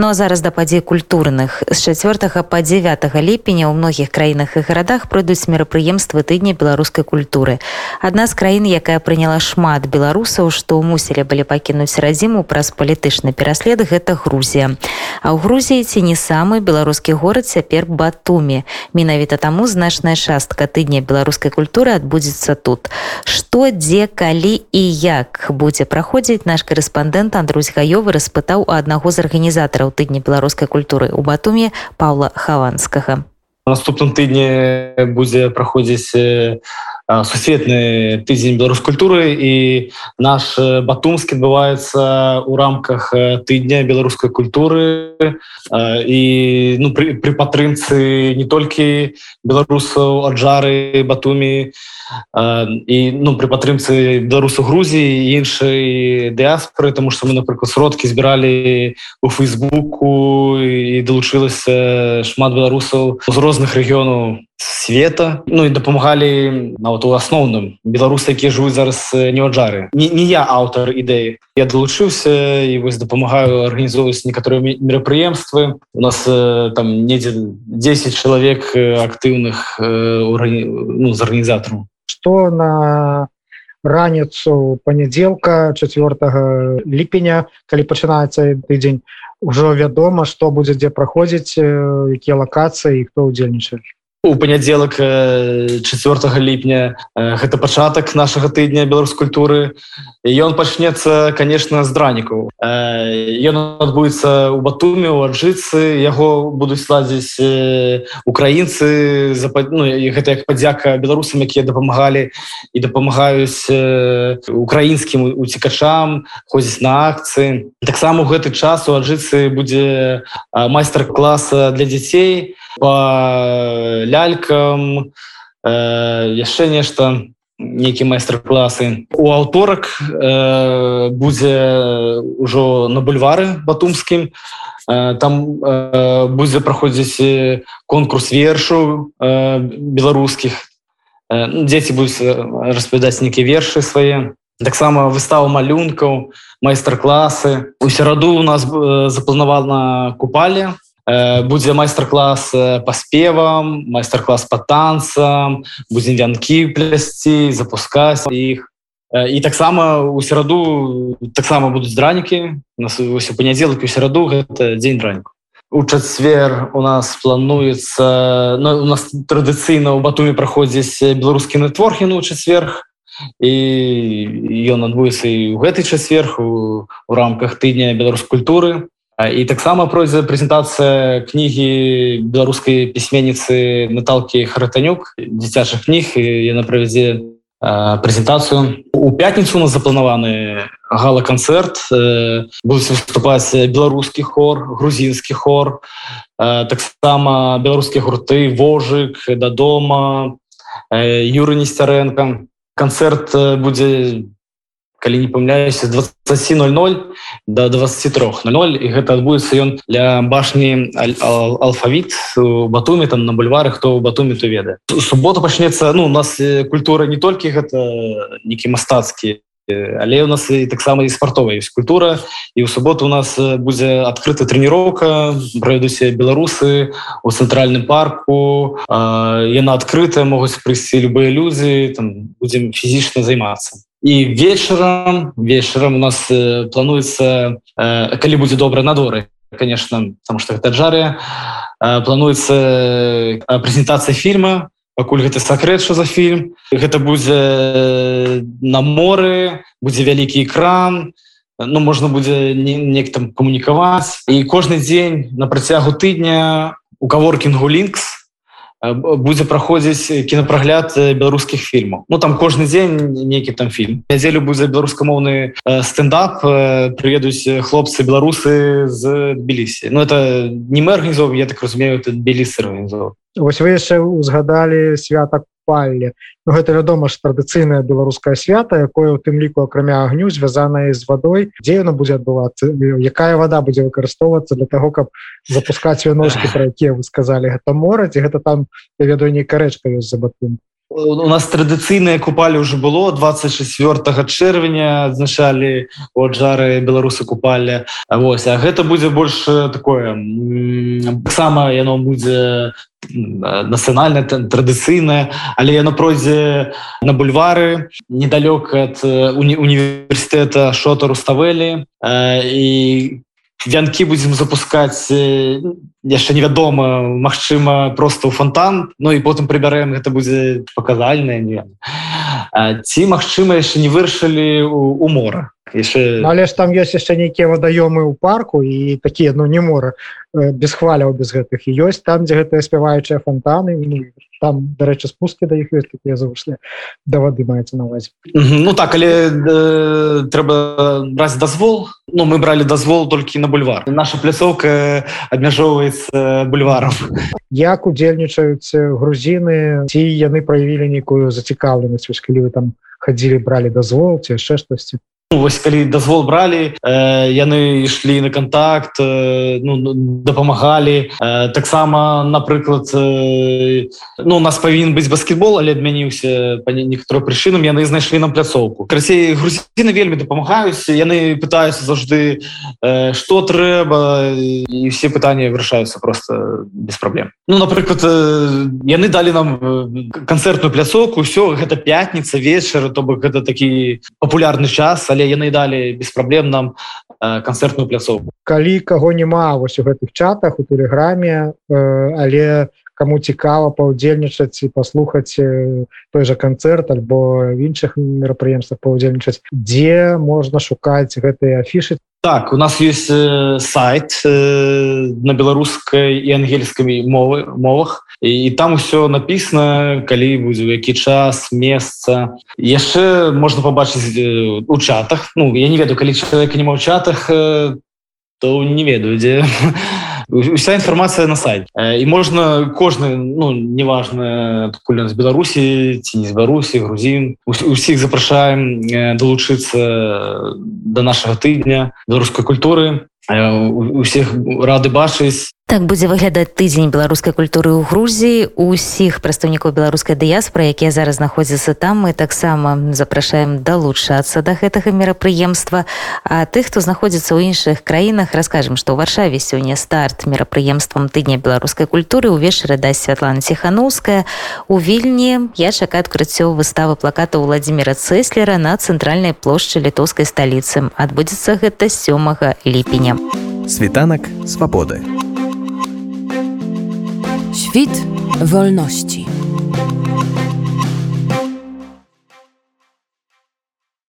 Ну а зараз да падзей культурных з 4 па 9 ліпеня ў многіх краінах і гарадах пройдуць мерапрыемствы тыдня беларускай культуры. Адна з краін, якая прыняла шмат беларусаў, што мусілі былі пакінуць радзіму праз палітычны пераслед гэта Грузія. А ў Грузіі ці не самы беларускі горад цяпер батумі. Менавіта таму значная частка тыдня беларускай культуры адбудзецца тут. Што дзе калі і як будзе праходзіць наш корэспандэнт Андрусь Гаёвы распытаў у аднаго з арганізатараў ў тыдні беларускай культуры у батуме павла хаванскага наступным тыдні будзе праходзіць сусветны тыдзень беларус культуры і наш батумскі адбываецца ў рамках тыдня беларускай культуры і ну, пры, пры падтрымцы не толькі беларусаў аджары батумі і ну, пры падтрымцы беларусу Грузіі іншай дыаспоры тому что мы напрыклад сродкі збіралі у фейсбуку і далучылася шмат беларусаў з розных рэгіёнаў света ну і дапамагалі нават у асноўным беларусы якія жывуць зараз не аджары не, не я аўтар ідэі. Я далучыўся і вось дапамагаю арганізоўваць некаторыя мерапрыемствы. У нас там недзе 10 чалавек актыўных ну, з арганізатару. Што на раніцу панядзелка 4 ліпеня калі пачынаецца тыдзень ужо вядома што будзе дзе праходзіць якія лакацыі хто ўдзельнічае у панядзелак 4 ліпня гэта пачатак нашага тыдня беларус культуры. Ён пачнецца конечно з дранікаў. Ён адбудзецца у батуме у аджыцы. Яго будуць ладзіць украінцы ну, гэта як падзяка беларусам якія дапамагалі і дапамагаюць украінскім уцікачам ходзіць на акцыі. Таксама у гэты час у аджыцы будзе майстар-класа для дзяцей по лялькам э, яшчэ нешта нейкі майстар-класы у аўторак э, будзе ўжо на бульвары батумскім э, там э, будзе праходзіць конкурс вершу э, беларускіх э, дзеці будуць распавядаць нейкія вершы свае таксама выстава малюнкаў майстар-класы у сераду у нас э, запланавана купалі будзе майстар-клас па спевам майстар-клас па танцам будзем вянкі плясці запускаць іх і таксама у сераду таксама будуць дранікі нас у панядзелак у сераду гэта дзень драніку у чацвер у нас плануецца ну, у нас традыцыйна ў батуме праходзіць беларускі нетворхіну ў чацверг і ён адбудзецца і ў гэты чацверг у, у рамках тыдня беларус культуры і таксама пройдзе прэзентацыя кнігі беларускай пісьменніцы Наталкі харатанюк дзіцячых кніг яна правядзе прэзентацыю. У пятніцу у нас запланаваны гала-канцэрт будуць выступаць беларускі хор грузінскі хор таксама беларускія гурты вожык дадома юры несцярэнка канцэрт будзе калі не памляюся 2000 до 2300 і гэта адбудзецца ён для башні алфавіт батуме там на бульвары хто у батуме то ведае. Субота пачнецца ну у нас культура не толькі гэта некі мастацкі але у нас і таксама і спартовая ёсць культура. І ў суботу у нас будзе адкрыта трэніроўка правядуся беларусы у цэнтральным парку яна адкрытая могуць прыйсці любыя людзі там будзем фізічна займацца і вечарам вечарам у нас э, плануецца э, калі будзе добра надворы конечно потому что гэта джары э, плануецца э, прэзентацыя фільма пакуль гэта сакрэт що за фільм гэта будзе э, на моры будзе вялікі экран ну можна будзе неяк там камунікаваць і кожны дзень на працягу тыдня у каворкінгу лінкс будзе праходзіць кінапрагляд беларускіх фільмаў Ну там кожны дзень нейкі там фільм нядзелю будзе беларускамоўны стендап прыедуць хлопцы беларусы з тбілісі Ну это не мы арганізов я так разумею белісы арганізов Вось вы яшчэ узгадалі святак палле Ну гэта вядома ж традыцыйная беларускае свята якое у тым ліку акрамя агню звязаная з вадой. Дзе яно будзе адбывацца? Якая вода будзе выкарыстоўвацца для того каб запускаць вяножкі про якія вы сказалі? Гэта мора ці гэта там я ведаю нейкая рэчка ёсць за батун у нас традыцыйныя купалі ўжо было 24 чэрвеня адзначалі от жары беларусы купалі Вось а гэта будзе больш такое таксама яно будзе нацыянальна традыцыйная але яно пройдзе на бульвары недалёк ад уні універсітэта шота руставелі і вянкі будзем запускаць яшчэ невядома Мачыма просто ў фонтан Ну і потым прыбярэм гэта будзе паказальная не ці магчыма яшчэ не вырашылі у мора яшчэ... Ну, але ж там ёсць яшчэ нейкія вадаёмы ў парку і такія ну не мора без хваляў без гэтых. І ёсць там дзе гэтыя спяваючыя фонтаны там дарэчы спускі да іх ёсць такія завышлі да вады маецца на увазе Ну так але э, трэба браць дазвол. Ну мы бралі дазвол толькі на бульвар. Наша пляцоўка абмяжоўваецца бульварам. Як удзельнічаюць грузіны? Ці яны праявілі нейкую зацікаўленасць калі вы там хадзілі бралі дазвол ці яшчэ штосьці вось калі дазвол бралі э, яны ішлі на контакт э, ну, дапамагалі э, таксама напрыклад э, ну у нас павінен быць баскетбол але адмяніўся па некаторы прычынам яны знайшлі нам пляцоўку красей грузіны вельмі дапамагаюць яны пытаюцца заўжды э, што трэба і все пытанні вырашаюцца просто без праблем ну напрыклад э, яны далі нам канцэртную пляцоўку ўсё гэта пятніца вечар то бок гэта такі папулярны час але але яны далі без праблем нам э, канцэртную пляцоўку. Калі каго няма вось у гэтых чатах у тэлеграме э, але кому цікава паўдзельнічаць і паслухаць э, той жа канцэрт альбо в іншых мерапрыемствах паўдзельнічаць дзе можна шукаць гэтыя афішы Так, у нас есть э, сайт э, на беларускай і ангельскай мовы мовах. І, і там усё написано калі будзе які час месца яшчэ можна побачыць э, у чатах. Ну я не ведаю калі чалавека нема ў чатах э, то не ведаю дзе вся інфармацыя на сайт і можна кожны ну неважно пакуль з беларусі ці не з беларусі грузін усіх запрашаем далучыцца до нашага тыдня беларускай культуры. Усіх рады бачыць Так будзе выглядаць тыдзень беларускай культуры ў Грузіі. Усіх прадстаўнікаў беларускай дыяспоры якія зараз знаходзяцца там мы таксама запрашаем далучацца да гэтага мерапрыемства. А тых хто знаходзіцца ў іншых краінах раскажем што ў варшаве сёння старт мерапрыемствам тыдня беларускай культуры. Увечары дасць Святлана ціхановская у вільні я чакаю адкрыццё выставы плаката владимира цэслера на цэнтральнай плошчы літоўскай сталіцы. Адбудзецца гэта сёмага ліпеня. Світанак свабоды Świt wolności.